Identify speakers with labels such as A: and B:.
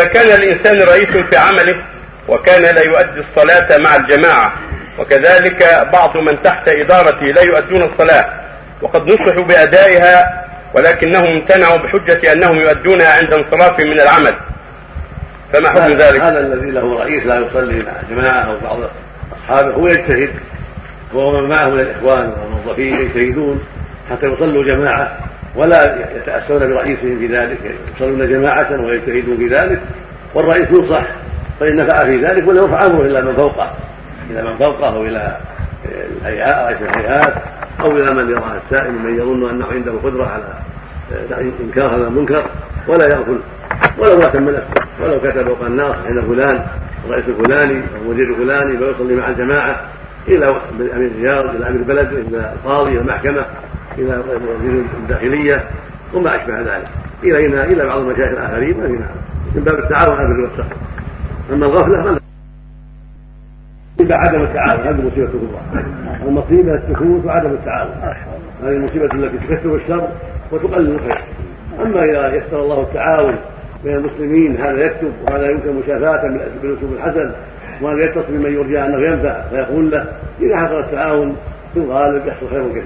A: إذا كان الإنسان رئيس في عمله وكان لا يؤدي الصلاة مع الجماعة. وكذلك بعض من تحت إدارته لا يؤدون الصلاة وقد نصحوا بأدائها ولكنهم امتنعوا بحجة أنهم يؤدونها عند انصرافهم من العمل. فما حكم ذلك؟
B: هذا الذي له رئيس لا يصلي مع جماعة أو بعض أصحابه هو يجتهد وهو من معه من الإخوان والموظفين يجتهدون حتى يصلوا جماعة. ولا يتأسون برئيسهم في ذلك يصلون جماعة ويجتهدون في ذلك والرئيس ينصح فإن نفع في ذلك ولا يرفع أمره إلى من فوقه إلى من فوقه أو إلى الهيئات رئيس الهيئات أو إلى من يراه السائل من يظن أنه عنده قدرة على إنكار هذا المنكر ولا يغفل ولو ما نفسه ولو كتب وقال ناصح عند فلان الرئيس الفلاني أو المدير الفلاني فيصلي مع الجماعة إلى أمير الرياض إلى أمير البلد إلى القاضي إلى المحكمة إلى الداخلية وما أشبه ذلك. إلى هنا إلى بعض المشايخ الآخرين ما في من باب التعاون على البر والتقوى. أما الغفله فلا عدم التعاون هذه مصيبة كبرى. المصيبة السكوت وعدم التعاون. هذه المصيبة التي تكثر الشر وتقلل الخير. أما إذا يسر الله التعاون بين المسلمين هذا يكتب وهذا يمكن مشافاة بالأسلوب الحسن وهذا يتصل بمن يرجى أنه ينفع فيقول له إذا حصل التعاون في الغالب يحصل خير كثير.